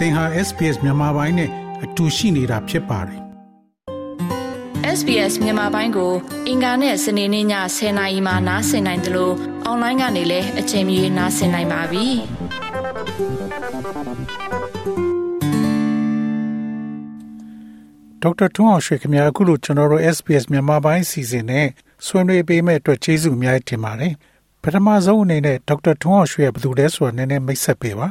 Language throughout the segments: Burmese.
သင်ဟာ SPS မြန်မာပိုင်းနဲ့အတူရှိနေတာဖြစ်ပါတယ် SBS မြန်မာပိုင်းကို အင်ကာနဲ့စနေနေ့ည10:00နာရီမှနားဆင်နိုင်တယ်လို့အွန်လိုင်းကနေလည်းအချိန်မီနားဆင်နိုင်ပါပြီ။ဒေါက်တာထွန်းအောင်ရွှေခင်ဗျာအခုလိုကျွန်တော်တို့ SBS မြန်မာပိုင်းစီစဉ်နဲ့ဆွေးနွေးပေးမဲ့အတွက်ကျေးဇူးအများကြီးတင်ပါတယ်ပထမဆုံးအနေနဲ့ဒေါက်တာထွန်းအောင်ရွှေကဘယ်သူလဲဆိုတာနည်းနည်းမိတ်ဆက်ပေးပါ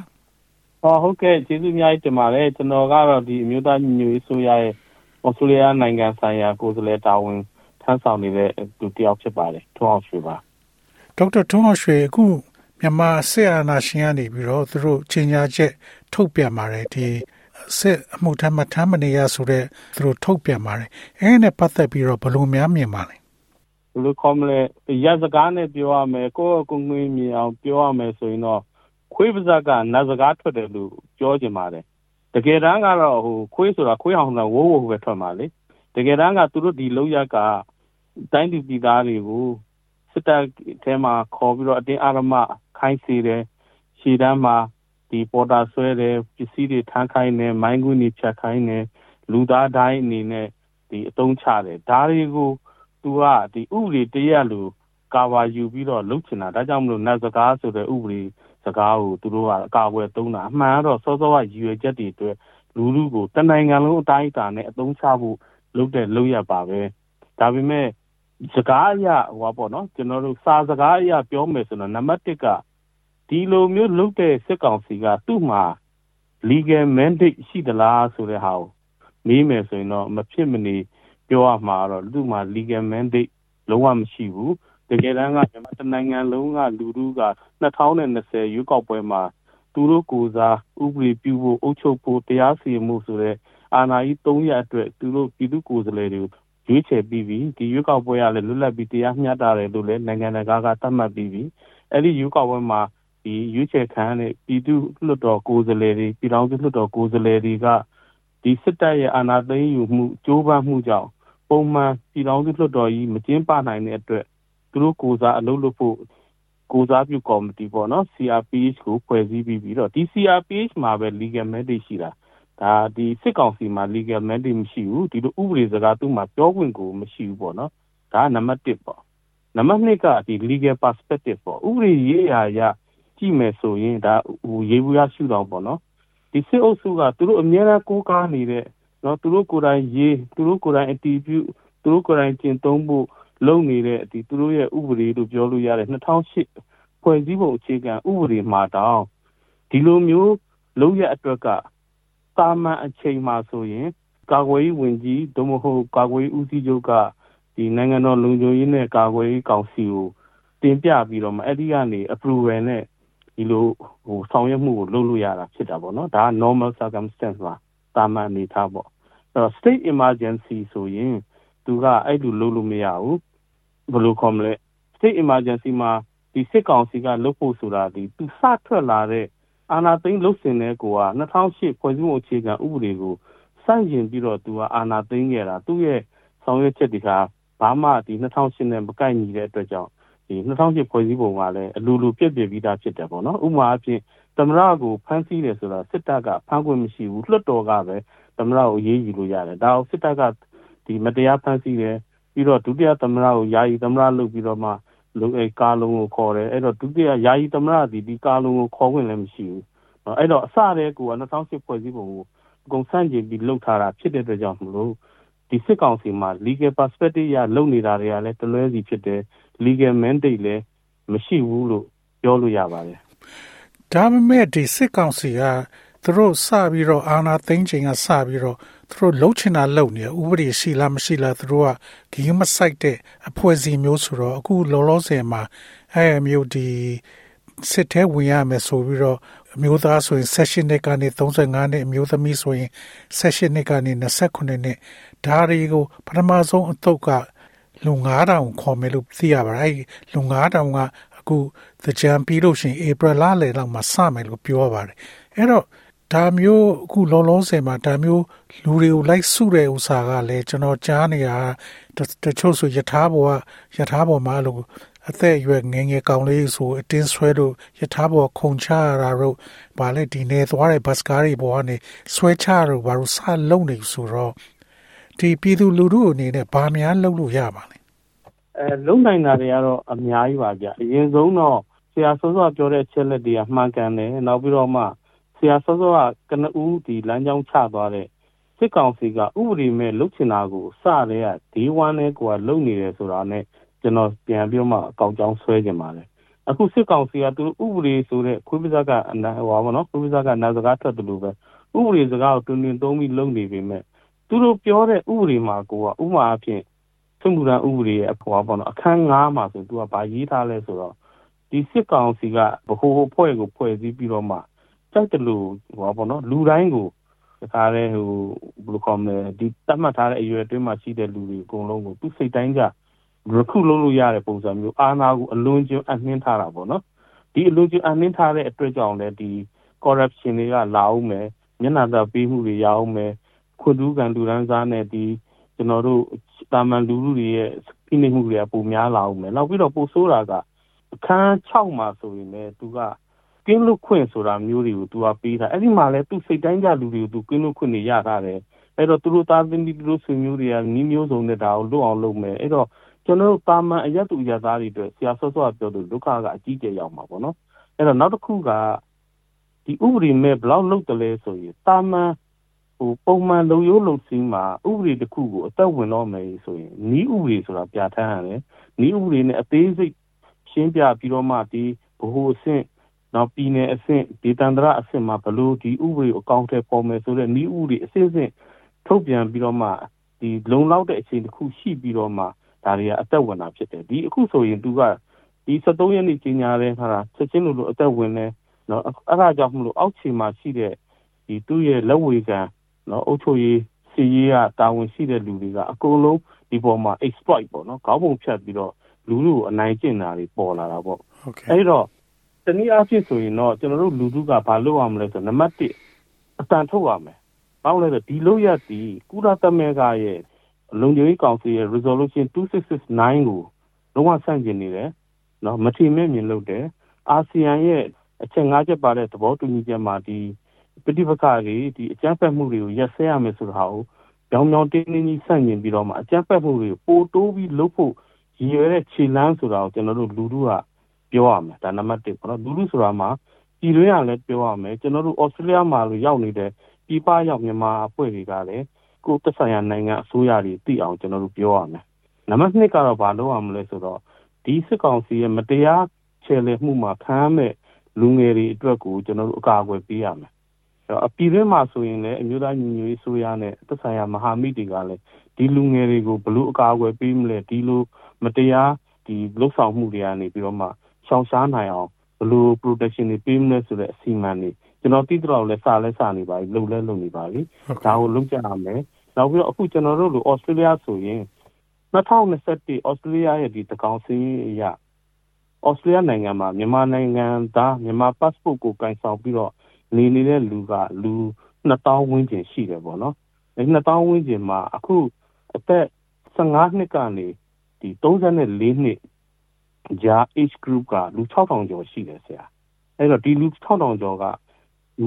ဟောဟုတ်ကဲ့ကျေးဇူးအများကြီးတင်ပါတယ်ကျွန်တော်ကတော့ဒီအမျိုးသားညီညွတ်ရေးဆိုရရဲ့ဩစတြေးလျနိုင်ငံဆိုင်ရာကိုယ်စားလှယ်တာဝန်ထမ်းဆောင်နေတဲ့သူတယောက်ဖြစ်ပါတယ်ထွန်းအောင်ရွှေပါဒေါက်တာထွန်းအောင်ရွှေအခုမြန်မာဆေးအာနာရှင်ကနေပြီးတော့သူတို့ချိန်ညာချက်ထုတ်ပြန်ပါတယ်ဒီစစ်အမှုထမ်းမထမ်းမနေရဆိုတဲ့သူတို့ထုတ်ပြန်ပါတယ်အဲနဲ့ပတ်သက်ပြီးတော့ဘယ်လိုများမြင်ပါလဲဘယ်လိုခေါ်မလဲရစကားနဲ့ပြောရမယ်ကိုယ့်ကိုယ်ငွေမြင်အောင်ပြောရမယ်ဆိုရင်တော့ ခွေးပါဇက်ကနတ်စကားထွက်တယ်လို့ပြောချင်ပါတယ်တကယ်တမ်းကတော့ဟိုခွေးဆိုတာခွေးအောင်တော့ဝိုးဝိုးပဲထွက်မှာလေတကယ်တမ်းကသူတို့ဒီလောက်ရကတိုင်းပြည်ပြည်သားတွေကိုစစ်တပ်ထဲမှာခေါ်ပြီးတော့အတင်းအာရမခိုင်းစေတယ်ရှည်တန်းမှာဒီပေါ်တာဆွဲတယ်ပစ္စည်းတွေထမ်းခိုင်းတယ်မိုင်းကွင်းတွေဖြတ်ခိုင်းတယ်လူသားတိုင်းအနေနဲ့ဒီအတုံးချတယ်ဒါတွေကိုသူကဒီဥပဒေတရက်လူကာဝါယူပြီးတော့လုပ်ချင်တာဒါကြောင့်မလို့နတ်စကားဆိုတဲ့ဥပဒေ စကားကိုသူတို့ကအကာအကွယ်သုံးတာအမှန်ကတော့စောစောကရည်ရွယ်ချက်တွေအတွက်လူလူကိုတနိုင်ငံလုံးအတိုင်းအတာနဲ့အသုံးချဖို့လုပ်တဲ့လုပ်ရပါပဲဒါပေမဲ့စကားအရဟောပေါ့နော်ကျွန်တော်တို့စာစကားအရပြောမယ်ဆိုတော့နံပါတ်1ကဒီလိုမျိုးလုပ်တဲ့စစ်ကောင်စီကသူ့မှာ legal mandate ရှိသလားဆိုတဲ့ဟာကိုမေးမယ်ဆိုရင်တော့မဖြစ်မနေပြောရမှာတော့သူ့မှာ legal mandate လုံးဝမရှိဘူး တကယ်တမ်းကမြန်မာတနိုင်ငံလုံးကလူထုက2020ရွေးကောက်ပွဲမှာသူတို့ကိုစားဥပဒေပြုဖို့အုပ်ချုပ်ဖို့တရားစီရင်မှုဆိုတဲ့အာဏာကြီး၃ရက်အတွက်သူတို့ပြည်သူကိုယ်စားလှယ်တွေကိုရွေးချယ်ပြီးပြီဒီရွေးကောက်ပွဲကလည်းလွတ်လပ်ပြီးတရားမျှတတယ်လို့လည်းနိုင်ငံတကာကသတ်မှတ်ပြီးပြီအဲ့ဒီရွေးကောက်ပွဲမှာဒီရွေးချယ်ခံတဲ့ပြည်သူလွှတ်တော်ကိုယ်စားလှယ်တွေပြည်ထောင်စုလွှတ်တော်ကိုယ်စားလှယ်တွေကဒီစစ်တပ်ရဲ့အာဏာသိမ်းယူမှုကြိုးပမ်းမှုကြောင့်ပုံမှန်ပြည်ထောင်စုလွှတ်တော်ကြီးမကျင်းပနိုင်တဲ့အတွက် သူတို့ကိုစားအလုပ်လုပ်ဖို့ကိုစားပြုကော်မတီပေါ့နော် CRPH ကိုဖွဲ့စည်းပြီးပြီးတော့ဒီ CRPH မှာပဲ legal mandate ရှိတာဒါဒီစစ်ကောင်စီမှာ legal mandate မရှိဘူးဒီလိုဥပဒေစကားသူ့မှာပြောခွင့်ကိုမရှိဘူးပေါ့နော်ဒါကနံပါတ်1ပေါ့နံပါတ်2ကဒီ legal perspective ပေါ့ဥပဒေရေးရာအရကြည့်မယ်ဆိုရင်ဒါဟိုရေးဘူးရရှုတော့ပေါ့နော်ဒီစစ်အုပ်စုကသူတို့အများအားကိုးကားနေတဲ့နော်သူတို့ကိုယ်တိုင်ရေးသူတို့ကိုယ်တိုင်အတီးပြုသူတို့ကိုယ်တိုင်ကျင့်သုံးဖို့ လုပ်နေတဲ့ဒီသူတို့ရဲ့ဥပဒေလို့ပြောလို့ရတယ်2008ဖွဲ့စည်းပုံအခြေခံဥပဒေမှာတောင်ဒီလိုမျိုးလုပ်ရအတွက်ကတာမန်အချိန်မှာဆိုရင် ကာကွယ်ရေးဝန်ကြီးဒို့မဟုတ်ကာကွယ်ရေးဦးစီးချုပ်ကဒီနိုင်ငံတော်လုံခြုံရေးနဲ့ကာကွယ်ရေးကောင်စီကိုတင်ပြပြီးတော့မှအဲ့ဒီကနေ approval နဲ့ဒီလိုဟိုဆောင်ရွက်မှုကိုလုပ်လို့ရတာဖြစ်တာပေါ့နော်ဒါက normal circumstance ပါတာမန်အနေထားပေါ့အဲ့တော့ state emergency ဆိုရင်သူကအဲ့လိုလုပ်လို့မရဘူး ဘယ်လိုခေါ်မလဲ state emergency မှာဒီစစ်ကောင်စီကလုပ်ဖို့ဆိုတာဒီသူစထွက်လာတဲ့အာဏာသိမ်းလုပ်စင်တဲ့ကိုက2008ဖွဲ့စည်းပုံအခြေခံဥပဒေကိုစန့်ကျင်ပြီးတော့သူကအာဏာသိမ်းခဲ့တာသူ့ရဲ့ဆောင်ရွက်ချက်တွေကဘာမှဒီ2008နဲ့မကိုက်ညီတဲ့အတွက်ကြောင့်ဒီ2008ဖွဲ့စည်းပုံကလည်းအလိုလိုပြည့်ပြည့်ပြီးသားဖြစ်တယ်ပေါ့နော်ဥပမာအဖြစ်သမရကိုဖမ်းဆီးတယ်ဆိုတာစစ်တပ်ကဖမ်းခွင့်မရှိဘူးလွှတ်တော်ကပဲသမရကိုရေးယူလို့ရတယ်ဒါအောင်စစ်တပ်ကဒီမတရားဖမ်းဆီးတယ် ပြီးတော့ဒုတိယသမရကိုယာယီသမရလုပ်ပြီးတော့မှလုံအဲကာလုံးကိုခေါ်တယ်အဲ့တော့ဒုတိယယာယီသမရဒီဒီကာလုံးကိုခေါ်ခွင့်လည်းမရှိဘူးအဲ့တော့အစတည်းက2008ဖွဲ့စည်းပုံကိုအကုန်ဆန့်ကျင်ပြီးလှုပ်ထားတာဖြစ်တဲ့အတွက်ကြောင့်မလို့ဒီစစ်ကောင်စီမှာ legal perspective ရလုံနေတာတွေကလည်းတလွဲစီဖြစ်တယ် legal mandate လည်းမရှိဘူးလို့ပြောလို့ရပါတယ်ဒါပေမဲ့ဒီစစ်ကောင်စီက သူတို့စပြီးတော့အာဏာသိမ်းချိန်ကစပြီးတော့သူတို့လှုပ်ချင်တာလှုပ်နေဥပဒေရှိလားမရှိလားသူတို့ကဂိမ်းမဆိုင်တဲ့အဖွဲ့အစည်းမျိုးဆိုတော့အခုလောလောဆယ်မှာအဲမျိုးဒီစစ်ထဲဝင်ရမယ်ဆိုပြီးတော့အမျိုးသားဆိုရင် session နဲ့ကနေ35နှစ်အမျိုးသမီးဆိုရင် session နဲ့ကနေ29နှစ်ဒါတွေကိုပထမဆုံးအတုပ်ကလူ9000ခေါ်မယ်လို့သိရပါတယ်။လူ9000ကအခုသကြံပြီးလို့ရှိရင်ဧပြီလလယ်လောက်မှာစမယ်လို့ပြောပါတယ်။အဲ့တော့ ဒါမျိုးအခုလောလောဆယ်မှာဒါမျိုးလူတွေကိုလိုက်စုတဲ့ဥစ္စာကလည်းကျွန်တော်ကြားနေရတချို့ဆိုယထာဘောကယထာဘောမှာလို့အသက်အရွယ်ငယ်ငယ်ကောင်လေးဆိုအတင်းဆွဲလို့ယထာဘောခုံချရတာတို့ဗာလေဒီနေသွားတဲ့ဘတ်စကားတွေပေါ်ကနေဆွဲချတော့ဘာလို့စလုံနေဆိုတော့ဒီပြည်သူလူထုအနေနဲ့ဘာများလုပ်လို့ရပါလဲအဲလုံနိုင်တာတွေကတော့အများကြီးပါဗျအရင်ဆုံးတော့ဆရာစောစောပြောတဲ့ချက်လက်တွေကမှန်ကန်တယ်နောက်ပြီးတော့မှ ဆရာစောစောကကနဦးဒီလမ်းကြောင်းချသွားတဲ့စစ်ကောင်စီကဥပဒေမဲ့လုတ်ချင်တာကိုစတဲ့ကဒီဝမ်းနဲ့ကိုကလုံနေတယ်ဆိုတာနဲ့ကျွန်တော်ပြန်ပြီးမှအကောက်ကြောင်းဆွဲကြပါတယ်အခုစစ်ကောင်စီကသူတို့ဥပဒေဆိုတဲ့ခွေးပဇက်ကအနာဟောပါနော်ခွေးပဇက်ကနာစကားထွက်တယ်လို့ပဲဥပဒေစကားကိုတွင်တွင်သုံးပြီးလုံနေပေမဲ့သူတို့ပြောတဲ့ဥပဒေမှာကိုကဥပမာအဖြစ်သွမှုရန်ဥပဒေရဲ့အဖော်ပေါ့နော်အခန်း9မှာဆိုသူကဗာရေးထားလဲဆိုတော့ဒီစစ်ကောင်စီကဘ ਹੁ ဖွဲ့ကိုဖွဲ့စည်းပြီးတော့မှ စိုက်တယ်လို့ဟောပေါ့နော်လူတိုင်းကိုတခါလဲဟိုဘယ်လိုခေါ်မလဲဒီတတ်မှတ်ထားတဲ့အရွယ်အတွင်းမှာရှိတဲ့လူတွေအကုန်လုံးကိုသူစိတ်တိုင်းကြ recruit လုပ်လို့ရတဲ့ပုံစံမျိုးအာဏာကိုအလွန်ကျွံအနှင်းထားတာပေါ့နော်ဒီအလွန်ကျွံအနှင်းထားတဲ့အတွက်ကြောင့်လည်းဒီ corruption တွေကလာအောင်မယ်မျက်နှာသာပေးမှုတွေရအောင်မယ်ခွန်တူးကန်လူရန်စားနဲ့ဒီကျွန်တော်တို့တာမန်လူလူတွေရဲ့ဖိနှိပ်မှုတွေကပိုများလာအောင်မယ်နောက်ပြီးတော့ပိုဆိုးတာကအခန်း6မှာဆိုရင်လည်းသူက ကင်းလွတ်ခွင့်ဆိုတာမျိုးတွေကိုသူကပေးတာအဲ့ဒီမှာလည်းသူစိတ်တိုင်းကြလူတွေကိုသူကင်းလွတ်ခွင့်တွေရထားတယ်အဲ့တော့သူတို့သားသမီးတို့ဆွေမျိုးတွေကနီးမျိုးစုံနဲ့ဒါကိုလွတ်အောင်လုပ်မယ်အဲ့တော့ကျွန်တော်တို့တာမန်အရက်သူရသားတွေအတွက်ဆရာဆော့ဆော့ပြောသူဒုက္ခကအကြီးကျယ်ရောက်မှာပေါ့နော်အဲ့တော့နောက်တစ်ခုကဒီဥပဒေမဲ့ဘလောက်လုပ်တယ်လဲဆိုရင်တာမန်ဟိုပုံမှန်လုံရိုးလုံစည်းမှာဥပဒေတစ်ခုကိုအသက်ဝင်တော့မယ်ဆိုရင်နီးဥပဒေဆိုတာပြဋ္ဌာန်းရတယ်နီးဥပဒေနဲ့အသေးစိတ်ရှင်းပြပြီးတော့မှဒီဘ ਹੁ အဆင့် နောက်ပြည်နယ်အဆင့်ဒေသန္တရအဆင့်မှာဘလို့ဒီဥပဒေကိုအကောင့်ထဲပေါ်မယ်ဆိုတဲ့နီးဥပဒေအစစ်အစစ်ထုတ်ပြန်ပြီးတော့မှဒီလုံလောက်တဲ့အချိန်တစ်ခုရှိပြီးတော့မှဒါတွေကအသက်ဝင်တာဖြစ်တယ်ဒီအခုဆိုရင်သူကဒီ73ရက်နေ့ကြီးညာတဲ့ဟာချက်ချင်းလို့လို့အသက်ဝင်နေနော်အဲ့ဒါကြောင့်မလို့အောက်ခြေမှာရှိတဲ့ဒီသူ့ရဲ့လက်ဝေခံနော်အုပ်ချုပ်ရေးစီရေးကတာဝန်ရှိတဲ့လူတွေကအကုန်လုံးဒီပေါ်မှာ exploit ပေါ့နော်ခေါင်းပုံဖြတ်ပြီးတော့လူလူကိုအနိုင်ကျင့်တာတွေပေါ်လာတာပေါ့အဲ့တော့ တနည်းအားဖြင့်ဆိုရင်တော့ကျွန်တော်တို့လူထုကဘာလုပ်ရမလဲဆိုနံပါတ်1အတန်ထုတ်ရမယ်။ဘာလို့လဲဆိုဒီလို့ရသည်ကုလသမဂ္ဂရဲ့လုံခြုံရေးကောင်စီရဲ့ resolution 2669ကိုလုံးဝဆန့်ကျင်နေတယ်။နော်မထီမဲ့မြင်လို့တယ်။အာဆီယံရဲ့အချက်၅ချက်ပါတဲ့သဘောတူညီချက်မှာဒီပဋိပက္ခတွေဒီအကြမ်းဖက်မှုတွေကိုရပ်စဲရမယ်ဆိုတာကိုကြောင်ကြောင်တင်းတင်းကြီးဆန့်ကျင်ပြီးတော့မှအကြမ်းဖက်မှုတွေပိုတိုးပြီးလုပ်ဖို့ရည်ရွယ်တဲ့ခြေလမ်းဆိုတာကိုကျွန်တော်တို့လူထုက ပြောရမယ်ဒါနံပါတ်1ပေါ့နော်လူထုဆိုတာမှာပြည်တွင်းကလည်းပြောရမယ်ကျွန်တော်တို့ဩစတြေးလျမှာလို့ရောက်နေတဲ့ပြည်ပရောက်မြန်မာအဖွဲ့တွေကလည်းကိုယ်သက်ဆိုင်ရာနိုင်ငံအစိုးရတွေသိအောင်ကျွန်တော်တို့ပြောရမယ်နံပါတ်2ကတော့ဘာလုပ်ရမလဲဆိုတော့ဒီစစ်ကောင်စီရဲ့မတရားချေလည်မှုမှာခံရမဲ့လူငယ်တွေအတွက်ကိုကျွန်တော်တို့အကာအကွယ်ပေးရမယ်အပြည်တွင်းမှာဆိုရင်လည်းအမျိုးသားညီညွတ်ရေးဆိုရနဲ့သက်ဆိုင်ရာမဟာမိတ်တွေကလည်းဒီလူငယ်တွေကိုဘလို့အကာအကွယ်ပေးမလဲဒီလိုမတရားဒီလှုပ်ဆောင်မှုတွေကနေပြီးတော့မှ ရှောင်ရှားနိုင်အောင်ဘလို့ protection တွေပေးမလဲဆိုတဲ့အစီအမံတွေကျွန်တော်သိတော့လဲစာလဲစာနေပါပြီလုံလဲလုံနေပါပြီဒါကိုလုံကြရမယ်နောက်ပြီးတော့အခုကျွန်တော်တို့လိုဩစတြေးလျဆိုရင်2021ဩစတြေးလျရဲ့ဒီတကောင်စင်းအရာဩစတြေးလျနိုင်ငံမှာမြန်မာနိုင်ငံသားမြန်မာ passport ကိုကင်ဆောင်ပြီးတော့နေနေတဲ့လူကလူ2000ဝန်းကျင်ရှိတယ်ပေါ့နော်အဲ2000ဝန်းကျင်မှာအခုအသက်15နှစ်ကနေဒီ34နှစ် ဂျာ age group ကလူ6000ကျော်ရှိတယ်ဆရာအဲ့တော့ဒီလူ6000ကျော်က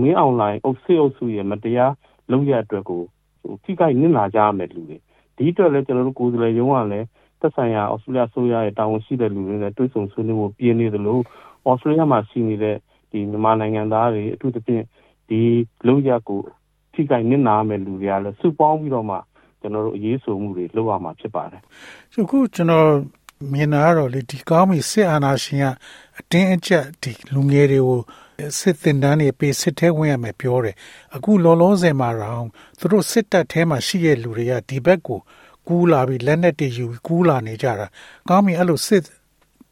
မင်းအွန်လိုင်းအုပ်စေအုပ်စုရဲ့မတရားလုပ်ရအတွက်ကိုဟိုထိခိုက်နစ်နာကြရမယ်လူတွေဒီအတွက်လည်းကျွန်တော်တို့ကိုယ်စားလှယ်ရုံးကလည်းသက်ဆိုင်ရာအော်စတြေးလျဆိုရရဲ့တာဝန်ရှိတဲ့လူတွေနဲ့တွေ့ဆုံဆွေးနွေးဖို့ပြင်းနေသလိုအော်စတြေးလျမှာရှိနေတဲ့ဒီမြန်မာနိုင်ငံသားတွေအထူးသဖြင့်ဒီလုံးရကိုထိခိုက်နစ်နာမယ်လူတွေကလည်းစုပေါင်းပြီးတော့မှကျွန်တော်တို့အရေးဆိုမှုတွေလုပ်ရမှာဖြစ်ပါတယ်။အခုကျွန်တော် မြင်တာကတော့လေဒီကောင်းပြီစစ်အာဏာရှင်ကအတင်းအကျပ်ဒီလူငယ်တွေကိုစစ်တင်တန်းတွေပေးစစ်ထဲဝင်ရမယ်ပြောတယ်အခုလောလောဆယ်မှာတော့သူတို့စစ်တပ်ထဲမှာရှိတဲ့လူတွေကဒီဘက်ကိုကူးလာပြီးလက်နက်တွေယူကူးလာနေကြတာကောင်းပြီအဲ့လိုစစ်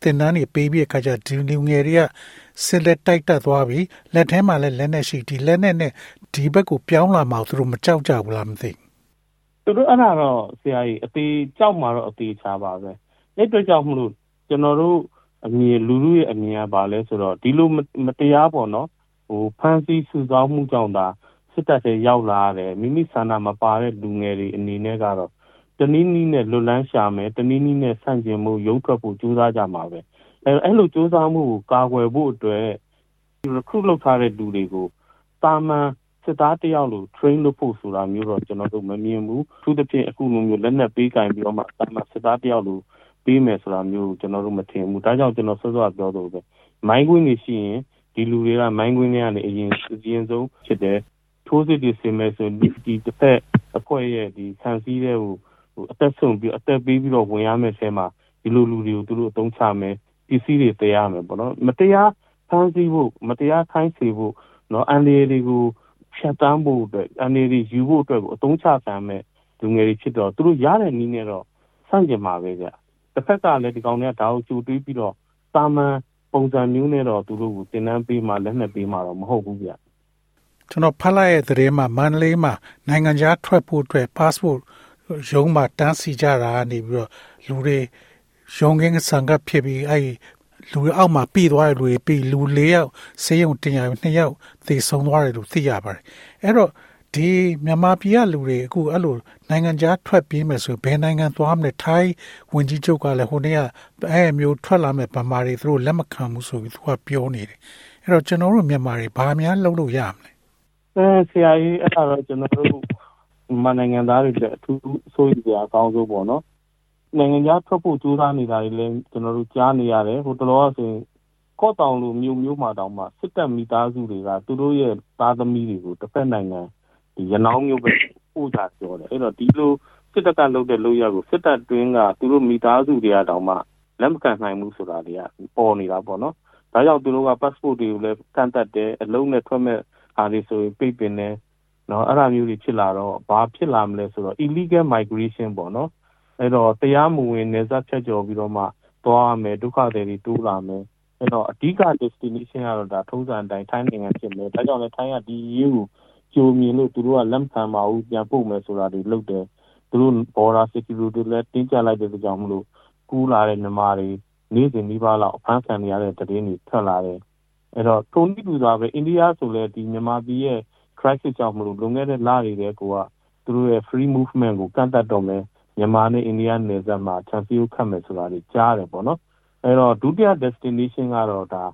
တင်တန်းတွေပေးပြီးအခါကျဒီလူငယ်တွေကစစ်လက်တိုက်တက်သွားပြီးလက်ထဲမှာလည်းလက်နက်ရှိဒီလက်နက်နဲ့ဒီဘက်ကိုပြောင်းလာမှသူတို့မကြောက်ကြဘူးလားမသိသူတို့အဲ့ဒါတော့ဆရာကြီးအသေးကြောက်မှာတော့အသေးချာပါပဲ အဲ့အတွက်ကြောင့်မလို့ကျွန်တော်တို့အမြင်လူလူရဲ့အမြင်ကပါလဲဆိုတော့ဒီလိုမတရားပေါ့နော်ဟိုဖန်ဆီးစုဆောင်းမှုကြောင့်ဒါစစ်တပ်ထဲရောက်လာတယ်မိမိဆန္ဒမပါတဲ့လူငယ်တွေအနေနဲ့ကတော့တနည်းနည်းနဲ့လွတ်လန်းရှာမယ်တနည်းနည်းနဲ့ဆန့်ကျင်မှုရုပ်ထွက်ဖို့ကြိုးစားကြမှာပဲအဲအဲ့လိုစူးစမ်းမှုကိုကာကွယ်ဖို့အတွက် recruit လုပ်ထားတဲ့လူတွေကိုတာမန်စစ်သားတယောက်လို train လုပ်ဖို့ဆိုတာမျိုးတော့ကျွန်တော်တို့မမြင်ဘူး။သူသဖြင့်အခုလိုမျိုးလက်နက်ပေးကင်ပြီးတော့မှတာမန်စစ်သားတယောက်လို ပေးမယ်ဆိုတာမျိုးကျွန်တော်တို့မထင်ဘူး။ဒါကြောင့်ကျွန်တော်စောစောကပြောသလိုပဲမိုင်းကွင်းနေရှိရင်ဒီလူတွေကမိုင်းကွင်းတွေကနေအရင်အရင်ဆုံးဖြစ်တယ်။ထိုးစစ်တွေဆင်မယ်ဆိုဒီဒီတစ်ဖက်အဖွဲ့ရဲ့ဒီဆန်စည်းတဲ့ဟိုဟိုအသက်ဆုံးပြီးအသက်ပေးပြီးတော့ဝင်ရမယ်ဆဲမှာဒီလိုလူတွေကိုသူတို့အသုံးချမယ်ပစ္စည်းတွေတရားမယ်ပေါ့နော်မတရားဖမ်းဆီးဖို့မတရားခိုင်းစေဖို့နော်အန်ဒီတွေကိုဖြတ်တန်းဖို့အတွက်အန်ဒီတွေယူဖို့အတွက်ကိုအသုံးချခံမဲ့လူငယ်တွေဖြစ်တော့သူတို့ရတဲ့နည်းနဲ့တော့ဆန့်ကျင်ပါပဲဗျ တစ်ဖက်ကလည်းဒီကောင်တွေကဒါကိုကြိုတွေးပြီးတော့တာမန်ပုံစံမျိုးနဲ့တော့သူတို့ကိုတင်နန်းပေးမှလက်နက်ပေးမှတော့မဟုတ်ဘူးဗျကျွန်တော်ဖတ်လိုက်တဲ့သတင်းမှာမန္တလေးမှာနိုင်ငံခြားထွက်ဖို့အတွက် passport ရုံးမှာတန်းစီကြတာနေပြီးတော့လူတွေရုံးကင်းဆန်ကဖြစ်ပြီးအဲ့လူအောက်မှာပြီးသွားတဲ့လူတွေပြီးလူ၄ယောက်ဆေးရုံတင်ရနှစ်ယောက်သေဆုံးသွားတယ်လို့သိရပါတယ်အဲ့တော့ ဒီမြန်မာပြည်ကလူတွေအခုအဲ့လိုနိုင်ငံခြားထွက်ပြေးမယ်ဆိုဘယ်နိုင်ငံသွားမလဲထိုင်းဝင်ကြီးချုပ်ကလည်းဟိုနေ့ကအဲ့မျိုးထွက်လာမဲ့ဗမာတွေသူတို့လက်မခံဘူးဆိုပြီးသူကပြောနေတယ်အဲ့တော့ကျွန်တော်တို့မြန်မာတွေဘာများလုပ်လို့ရမလဲအဲဆရာကြီးအဲ့ဒါတော့ကျွန်တော်တို့မနိုင်ငံသားတွေလည်းအထူးဆိုးရစရာအကောင်းဆုံးပေါ့နော်နိုင်ငံခြားထွက်ဖို့ကြိုးစားနေတာတွေလည်းကျွန်တော်တို့ကြားနေရတယ်ဟိုတလောဆိုရင်ကော့တောင်လိုမြို့မျိုးမှာတောင်မှစစ်တပ်မိသားစုတွေကသူတို့ရဲ့သားသမီးတွေကိုတစ်ဖက်နိုင်ငံဒီ ရနောင်းမျိုးပဲပို့ချပြောတယ်အဲ့တော့ဒီလိုစစ်တပ်ကလုပ်တဲ့လုပ်ရကိုစစ်တပ်တွင်းကသူတို့မိသားစုတွေကတောင်မှလက်မခံနိုင်ဘူးဆိုတာတွေကပေါ်နေတာပေါ့နော်ဒါကြောင့်သူတို့က passport တွေကိုလည်းကန့်တတ်တယ်အလုံးနဲ့ထွက်မဲ့အားတွေဆိုရင်ပိတ်ပင်တယ်နော်အဲ့ဒါမျိုးတွေဖြစ်လာတော့ဘာဖြစ်လာမလဲဆိုတော့ illegal migration ပေါ့နော်အဲ့တော့တရားမဝင်နေစားဖြတ်ကျော်ပြီးတော့မှသွားရမယ်ဒုက္ခတွေတွေတိုးလာမယ်အဲ့တော့အဓိက destination ကတော့ဒါထုံးစံအတိုင်းထိုင်းနိုင်ငံဖြစ်မယ်ဒါကြောင့်လည်းထိုင်းကဒီရေးကို ကြိုမြင်လို့သူတို့ကလက်ခံပါဘူးပြန်ပို့မယ်ဆိုတာတွေလုပ်တယ်သူတို့ border security လည်းတင်းကျပ်လိုက်တဲ့ကြောင့်မလို့ကူးလာတဲ့မြန်မာတွေနေ့စဉ်နှီးပါးလောက်အဖမ်းခံရတဲ့တည်င်းတွေထွက်လာတယ်အဲ့တော့ထုံးတိတူသာပဲအိန္ဒိယဆိုလည်းဒီမြန်မာပြည်ရဲ့ crisis ကြောင့်မလို့လွန်ခဲ့တဲ့လတွေတည်းကသူတို့ရဲ့ free movement ကိုကန့်သတ်တော့မယ်မြန်မာနဲ့အိန္ဒိယနယ်စပ်မှာ transfer ခတ်မယ်ဆိုတာတွေကြားတယ်ပေါ့နော်အဲ့တော့ဒုတိယ destination ကတော့ဒါ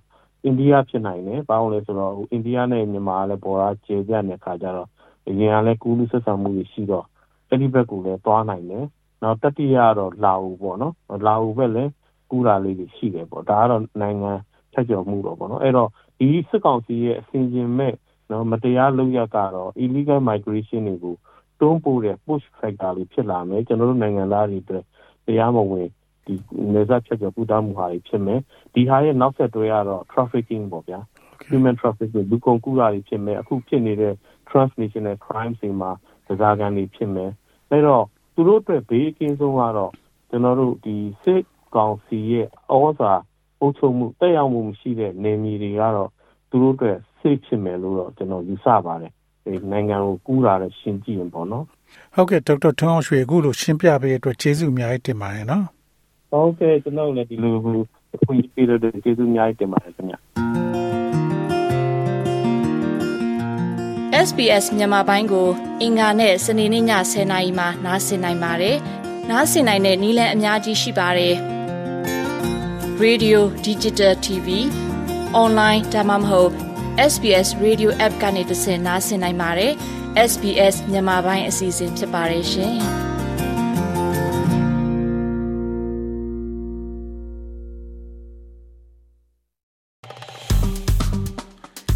အိန္ဒိယဖြစ်နိုင်တယ်ဘာလို့လဲဆိုတော့အိန္ဒိယနဲ့မြန်မာလည်းပေါ်တာကျေပြတ်တဲ့ခါကျတော့အရင်ကလည်းကူးလူဆက်ဆံမှုတွေရှိတော့အဲ့ဒီဘက်ကိုလည်းသွားနိုင်တယ်နောက်တတိယကတော့လာအိုပေါ့နော်လာအိုဘက်လည်းကူးတာလေးတွေရှိတယ်ပေါ့ဒါကတော့နိုင်ငံဖြတ်ကျော်မှုတော့ပေါ့နော်အဲ့တော့ဒီစစ်ကောင်စီရဲ့အစဉ်အင်မဲ့နော်မတရားလုပ်ရကတော့ illegal migration တွေကိုတွန်းပို့တဲ့ push factor လေးဖြစ်လာမယ်ကျွန်တော်တို့နိုင်ငံသားတွေအတွက်တရားမဝင် ဒီနေစားချက်ကျော်ပူတာမှုဟာတွေဖြစ်မယ်ဒီဟာရဲ့နောက်ဆက်တွဲကတော့ trafficking ပေါ့ဗျာ human trafficking လူကုန်ကူးတာတွေဖြစ်မယ်အခုဖြစ်နေတဲ့ transnational crime တွေမှာဒဇာကန်တွေဖြစ်မယ်အဲတော့သူတို့အတွက်ဘေးအကင်းဆုံးကတော့ကျွန်တော်တို့ဒီစစ်ကောင်စီရဲ့ဩဇာအုပ်ချုပ်မှုတက်ရောက်မှုမရှိတဲ့နေမြေတွေကတော့သူတို့အတွက် safe ဖြစ်မယ်လို့တော့ကျွန်တော်ယူဆပါတယ်နိုင်ငံကိုကူးလာတဲ့ရှင်းကြည့်ရင်ပေါ့နော်ဟုတ်ကဲ့ဒေါက်တာထွန်းအောင်ရွှေအခုလိုရှင်းပြပေးတဲ့အတွက်ကျေးဇူးအများကြီးတင်ပါတယ်နော် ဟုတ်ကဲ့ကျွန်တော်လည်းဒီလိုဟိုခွင့်ပြုတဲ့ကျေးဇူးအများကြီးတင်ပါတယ်ခင်ဗျာ SBS မြန်မာပိုင်းကို အင်ကာနဲ့စနေနေ့ည10:00နာရီမှနားဆင်နိုင်ပါတယ်။နားဆင်နိုင်တဲ့နည်းလမ်းအများကြီးရှိပါတယ်။ Radio Digital TV online ဒါမှမဟုတ် SBS Radio App ကနေသင်နားဆင်နိုင်ပါတယ်။ SBS မြန်မာပိုင်းအစီအစဉ်ဖြစ်ပါတယ်ရှင်။